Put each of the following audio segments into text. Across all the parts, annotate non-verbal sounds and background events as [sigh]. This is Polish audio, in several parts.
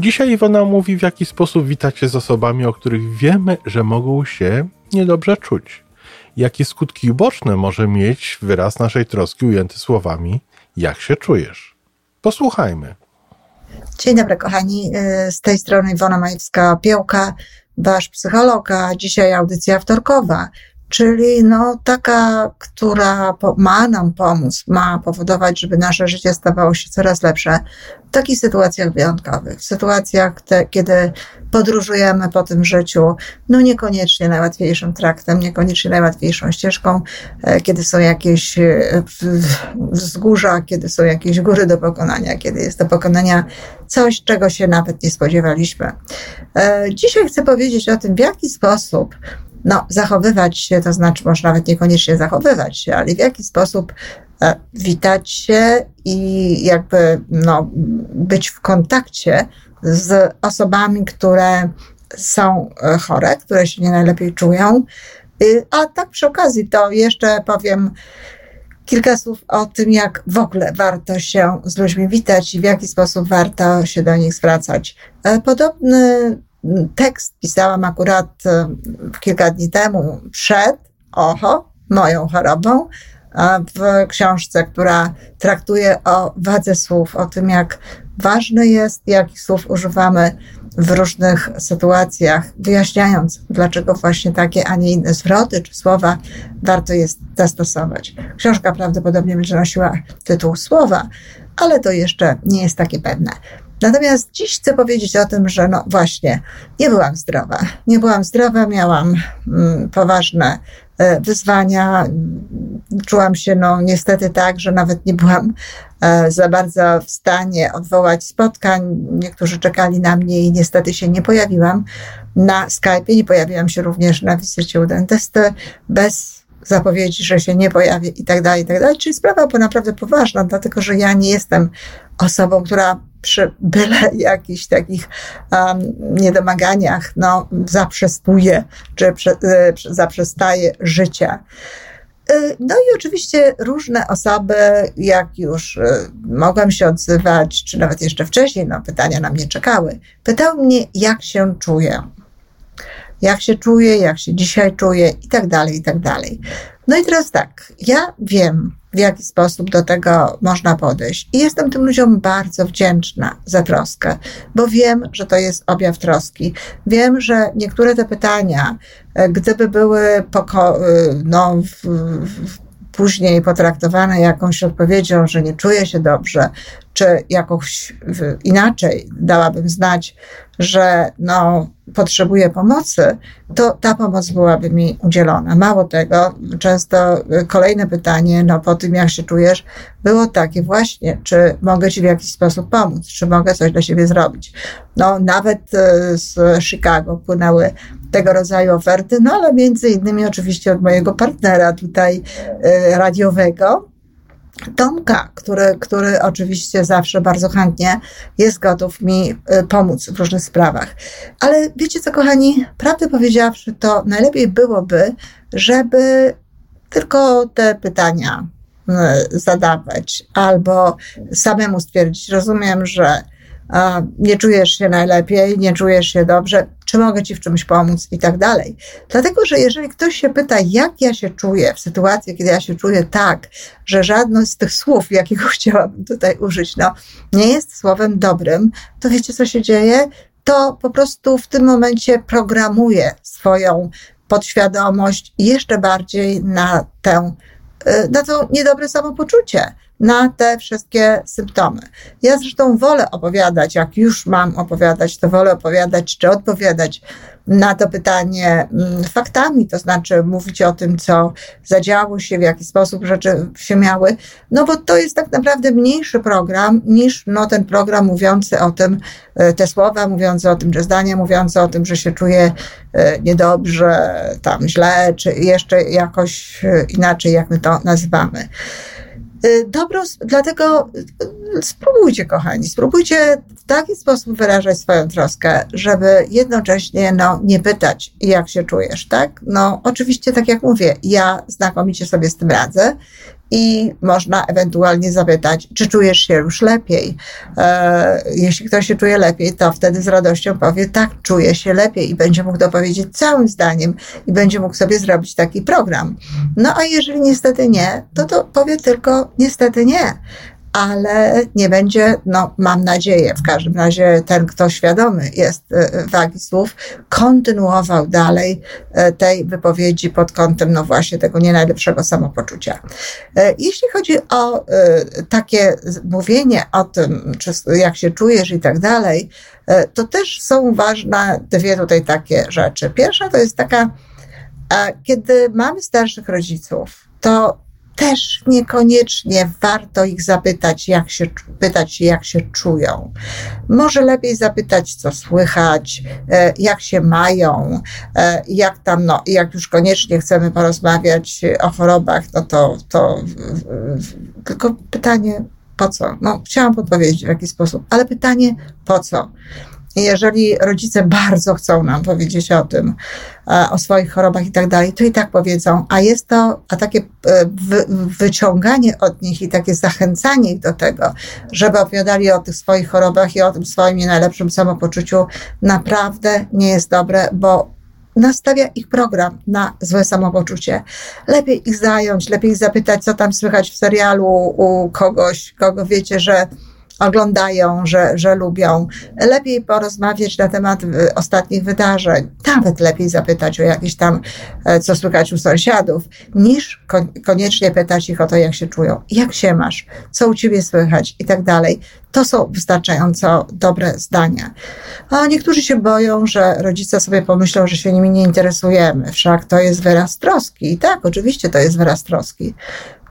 Dzisiaj Iwona mówi, w jaki sposób witać się z osobami, o których wiemy, że mogą się niedobrze czuć. Jakie skutki uboczne może mieć wyraz naszej troski ujęty słowami jak się czujesz. Posłuchajmy. Dzień dobry kochani, y, z tej strony Iwona Majewska-Piełka, wasz psycholog, a dzisiaj audycja wtorkowa czyli no, taka, która ma nam pomóc, ma powodować, żeby nasze życie stawało się coraz lepsze w takich sytuacjach wyjątkowych, w sytuacjach, te, kiedy podróżujemy po tym życiu, no niekoniecznie najłatwiejszym traktem, niekoniecznie najłatwiejszą ścieżką, e, kiedy są jakieś e, wzgórza, kiedy są jakieś góry do pokonania, kiedy jest do pokonania coś, czego się nawet nie spodziewaliśmy. E, dzisiaj chcę powiedzieć o tym, w jaki sposób no, zachowywać się, to znaczy może nawet niekoniecznie zachowywać się, ale w jaki sposób e, witać się i jakby no, być w kontakcie z osobami, które są e, chore, które się nie najlepiej czują. A tak przy okazji to jeszcze powiem kilka słów o tym, jak w ogóle warto się z ludźmi witać i w jaki sposób warto się do nich zwracać. E, podobny tekst pisałam akurat e, kilka dni temu przed, oho, moją chorobą, w książce, która traktuje o wadze słów, o tym, jak ważne jest, jakich słów używamy w różnych sytuacjach, wyjaśniając, dlaczego właśnie takie, a nie inne zwroty czy słowa warto jest zastosować. Książka prawdopodobnie będzie nosiła tytuł słowa, ale to jeszcze nie jest takie pewne. Natomiast dziś chcę powiedzieć o tym, że no właśnie, nie byłam zdrowa. Nie byłam zdrowa, miałam mm, poważne e, wyzwania. Czułam się, no niestety tak, że nawet nie byłam e, za bardzo w stanie odwołać spotkań. Niektórzy czekali na mnie i niestety się nie pojawiłam na Skype'ie. Nie pojawiłam się również na wizycie u dentysty bez zapowiedzi, że się nie pojawi i tak dalej, i tak dalej. Czyli sprawa była naprawdę poważna, dlatego że ja nie jestem osobą, która przy byle jakichś takich um, niedomaganiach no, zaprzestuje czy prze, y, zaprzestaje życia. Y, no i oczywiście różne osoby, jak już y, mogłam się odzywać, czy nawet jeszcze wcześniej, no pytania na mnie czekały, pytały mnie, jak się czuję. Jak się czuję, jak się dzisiaj czuję i tak dalej, i tak dalej. No i teraz tak, ja wiem, w jaki sposób do tego można podejść. I jestem tym ludziom bardzo wdzięczna za troskę, bo wiem, że to jest objaw troski. Wiem, że niektóre te pytania, e, gdyby były poko- e, no, w, w, później potraktowane jakąś odpowiedzią, że nie czuję się dobrze, czy jakoś inaczej dałabym znać, że no, potrzebuję pomocy, to ta pomoc byłaby mi udzielona. Mało tego, często kolejne pytanie, no po tym jak się czujesz, było takie właśnie, czy mogę ci w jakiś sposób pomóc, czy mogę coś dla siebie zrobić. No nawet e, z Chicago płynęły tego rodzaju oferty, no ale między innymi oczywiście od mojego partnera tutaj e, radiowego, Tomka, który, który oczywiście zawsze bardzo chętnie jest gotów mi y, pomóc w różnych sprawach. Ale wiecie co, kochani, prawdę powiedziawszy, to najlepiej byłoby, żeby tylko te pytania y, zadawać albo samemu stwierdzić. Rozumiem, że nie czujesz się najlepiej, nie czujesz się dobrze, czy mogę ci w czymś pomóc i tak dalej. Dlatego, że jeżeli ktoś się pyta, jak ja się czuję w sytuacji, kiedy ja się czuję tak, że żadne z tych słów, jakiego [laughs] chciałabym tutaj użyć, no, nie jest słowem dobrym, to wiecie, co się dzieje? To po prostu w tym momencie programuje swoją podświadomość jeszcze bardziej na tę, y, na to niedobre samopoczucie na te wszystkie symptomy. Ja zresztą wolę opowiadać, jak już mam opowiadać, to wolę opowiadać czy odpowiadać na to pytanie mm, faktami, to znaczy mówić o tym, co zadziało się, w jaki sposób rzeczy się miały, no bo to jest tak naprawdę mniejszy program niż no, ten program mówiący o tym, e, te słowa mówiące o tym, że zdania mówiące o tym, że się czuje niedobrze, tam źle, czy jeszcze jakoś e, inaczej, jak my to nazywamy. Y, dobro, dlatego y, spróbujcie, kochani, spróbujcie w taki sposób wyrażać swoją troskę, żeby jednocześnie no, nie pytać, jak się czujesz, tak? No, oczywiście, tak jak mówię, ja znakomicie sobie z tym radzę i można ewentualnie zapytać, czy czujesz się już lepiej. E, jeśli ktoś się czuje lepiej, to wtedy z radością powie, tak, czuję się lepiej i będzie mógł dopowiedzieć całym zdaniem i będzie mógł sobie zrobić taki program. No a jeżeli niestety nie, to to powie tylko niestety nie ale nie będzie, no mam nadzieję, w każdym razie ten, kto świadomy jest e, wagi słów, kontynuował dalej e, tej wypowiedzi pod kątem, no właśnie tego nie najlepszego samopoczucia. E, jeśli chodzi o takie mówienie o tym, czy jak się czujesz i tak dalej, to też są ważne dwie tutaj takie rzeczy. Pierwsza to jest taka, kiedy mamy starszych rodziców, to też niekoniecznie warto ich zapytać, jak się, pytać, jak się czują. Może lepiej zapytać, co słychać, e, jak się mają, e, jak tam, no, jak już koniecznie chcemy porozmawiać o chorobach, no to, to tylko pytanie, po co? No, chciałam podpowiedzieć w jaki sposób, ale pytanie, po co? Jeżeli rodzice bardzo chcą nam powiedzieć o tym, e, o swoich chorobach i tak dalej, to i tak powiedzą, a jest to, a takie e, wy, wyciąganie od nich i takie zachęcanie ich do tego, żeby opowiadali o tych swoich chorobach i o tym swoim najlepszym samopoczuciu, naprawdę nie jest dobre, bo nastawia ich program na złe samopoczucie. Lepiej ich zająć, lepiej ich zapytać, co tam słychać w serialu u kogoś, kogo wiecie, że oglądają, że, że lubią. Lepiej porozmawiać na temat y, ostatnich wydarzeń, nawet lepiej zapytać o jakieś tam, e, co słychać u sąsiadów, niż koniecznie pytać ich o to, jak się czują, jak się masz, co u ciebie słychać i tak dalej. To są wystarczająco dobre zdania. A niektórzy się boją, że rodzice sobie pomyślą, że się nimi nie interesujemy. Wszak to jest wyraz troski. I tak, oczywiście to jest wyraz troski.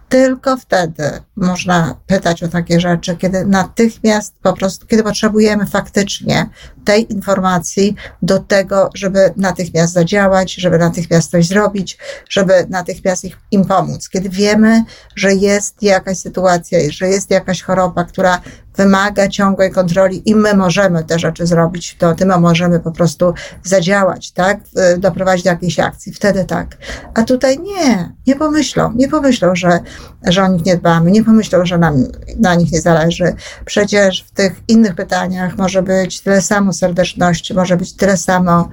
Tylko wtedy można pytać o takie rzeczy, kiedy natychmiast po prostu, kiedy potrzebujemy faktycznie tej informacji do tego, żeby natychmiast zadziałać, żeby natychmiast coś zrobić, żeby natychmiast ich, im pomóc. Kiedy wiemy, że jest jakaś sytuacja, że jest jakaś choroba, która wymaga ciągłej kontroli i my możemy te rzeczy zrobić, to tym możemy po prostu zadziałać, tak? Doprowadzić do jakiejś akcji. Wtedy tak. A tutaj nie, nie pomyślą, nie pomyślą, że, że o nich nie dbamy, nie pomyślą, że nam na nich nie zależy. Przecież w tych innych pytaniach może być tyle samo serdeczności, może być tyle samo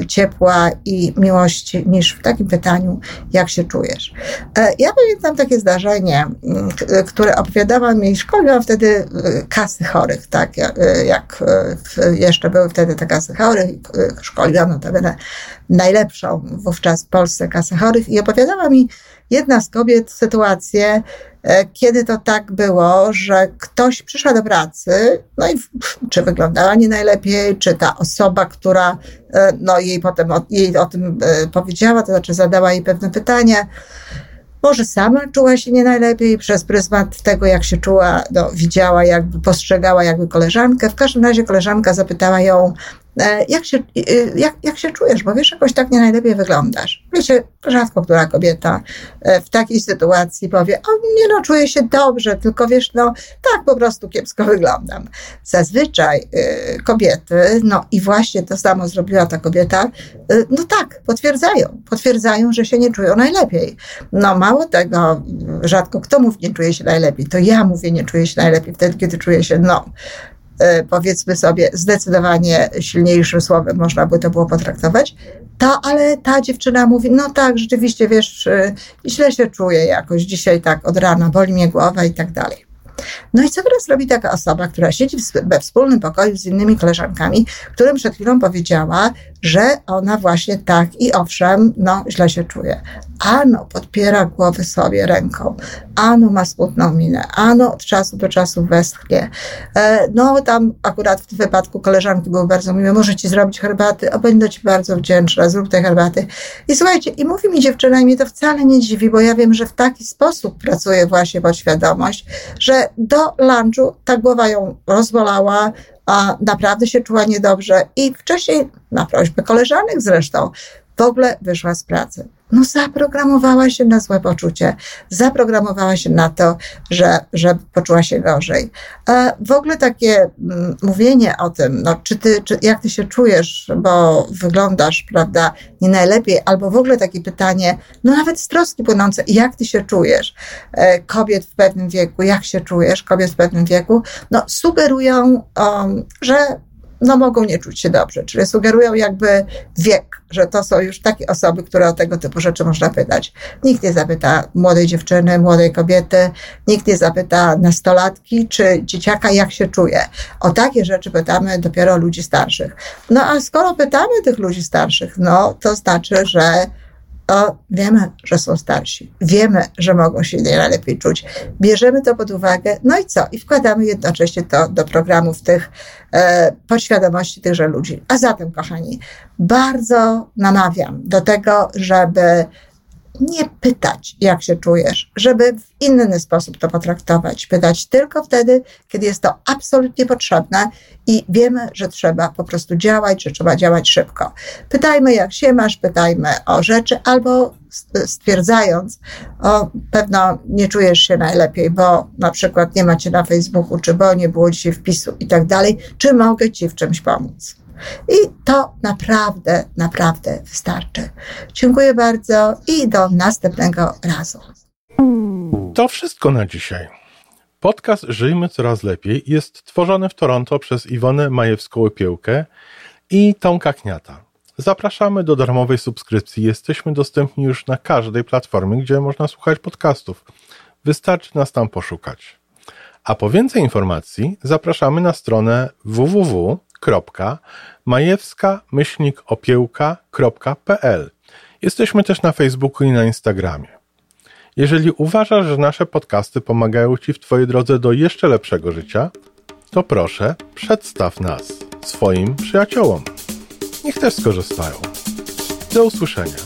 y, ciepła i miłości niż w takim pytaniu, jak się czujesz. E, ja pamiętam takie zdarzenie, które opowiadałam i szkoliłam wtedy kasy chorych, tak, jak jeszcze były wtedy te kasy chorych, szkoliłam notabene najlepszą wówczas w Polsce kasę chorych i opowiadała mi jedna z kobiet sytuację, e, kiedy to tak było, że ktoś przyszła do pracy, no i czy wyglądała nie najlepiej, czy ta osoba, która e, no, jej potem o, jej o tym e, powiedziała, to znaczy zadała jej pewne pytania, może sama czuła się nie najlepiej przez pryzmat tego, jak się czuła, no, widziała, jakby postrzegała jakby koleżankę. W każdym razie koleżanka zapytała ją, jak się, jak, jak się czujesz, bo wiesz, jakoś tak nie najlepiej wyglądasz. Wiecie, rzadko która kobieta e, w takiej sytuacji powie, o nie no, czuję się dobrze, tylko wiesz, no tak po prostu kiepsko wyglądam. Zazwyczaj kobiety, no i właśnie to samo zrobiła ta kobieta, no tak, potwierdzają, potwierdzają, że się nie czują najlepiej. No mało tego, rzadko kto mówi, nie czuje się najlepiej, to ja mówię, nie czuję się najlepiej wtedy, kiedy czuję się, no, E, powiedzmy sobie, zdecydowanie silniejszym słowem można by to było potraktować. To, ale ta dziewczyna mówi, no tak, rzeczywiście, wiesz, e, źle się czuję jakoś dzisiaj tak od rana, boli mnie głowa i tak dalej. No i co teraz robi taka osoba, która siedzi we wspólnym pokoju z innymi koleżankami, którym przed chwilą powiedziała, że ona właśnie tak i owszem, no źle się czuje. Ano podpiera głowy sobie ręką, ano ma smutną minę, ano od czasu do czasu westchnie. E, no tam akurat w tym wypadku koleżanki były bardzo miłe, może ci zrobić herbaty, o będę ci bardzo wdzięczna, zrób te herbaty. I słuchajcie, i mówi mi dziewczyna i mnie to wcale nie dziwi, bo ja wiem, że w taki sposób pracuje właśnie podświadomość, że do lunchu ta głowa ją rozbolała, a naprawdę się czuła niedobrze i wcześniej, na prośbę koleżanek zresztą, w ogóle wyszła z pracy. No, zaprogramowała się na złe poczucie, zaprogramowała się na to, że, że poczuła się gorzej. A w ogóle takie mm, mówienie o tym, no, czy ty, czy, jak ty się czujesz, bo wyglądasz, prawda, nie najlepiej, albo w ogóle takie pytanie, no nawet z troski płynące, jak ty się czujesz, e, kobiet w pewnym wieku, jak się czujesz, kobiet w pewnym wieku, no sugerują, um, że no mogą nie czuć się dobrze, czyli sugerują jakby wiek, że to są już takie osoby, które o tego typu rzeczy można pytać. Nikt nie zapyta młodej dziewczyny, młodej kobiety, nikt nie zapyta nastolatki czy dzieciaka, jak się czuje. O takie rzeczy pytamy dopiero ludzi starszych. No a skoro pytamy tych ludzi starszych, no to znaczy, że to wiemy, że są starsi. Wiemy, że mogą się najlepiej czuć. Bierzemy to pod uwagę, no i co? I wkładamy jednocześnie to do programów tych e, podświadomości tychże ludzi. A zatem, kochani, bardzo namawiam do tego, żeby nie pytać, jak się czujesz, żeby w inny sposób to potraktować. Pytać tylko wtedy, kiedy jest to absolutnie potrzebne i wiemy, że trzeba po prostu działać, że trzeba działać szybko. Pytajmy, jak się masz, pytajmy o rzeczy, albo stwierdzając, o pewno nie czujesz się najlepiej, bo na przykład nie macie na Facebooku, czy bo nie było dzisiaj wpisu i tak dalej, czy mogę ci w czymś pomóc. I to naprawdę, naprawdę wystarczy. Dziękuję bardzo i do następnego razu. To wszystko na dzisiaj. Podcast Żyjmy Coraz Lepiej jest tworzony w Toronto przez Iwonę Majewską-Piełkę i Tomka Kniata. Zapraszamy do darmowej subskrypcji. Jesteśmy dostępni już na każdej platformie, gdzie można słuchać podcastów. Wystarczy nas tam poszukać. A po więcej informacji zapraszamy na stronę www majewska-opiełka.pl. Jesteśmy też na Facebooku i na Instagramie. Jeżeli uważasz, że nasze podcasty pomagają Ci w Twojej drodze do jeszcze lepszego życia, to proszę, przedstaw nas swoim przyjaciołom. Niech też skorzystają. Do usłyszenia.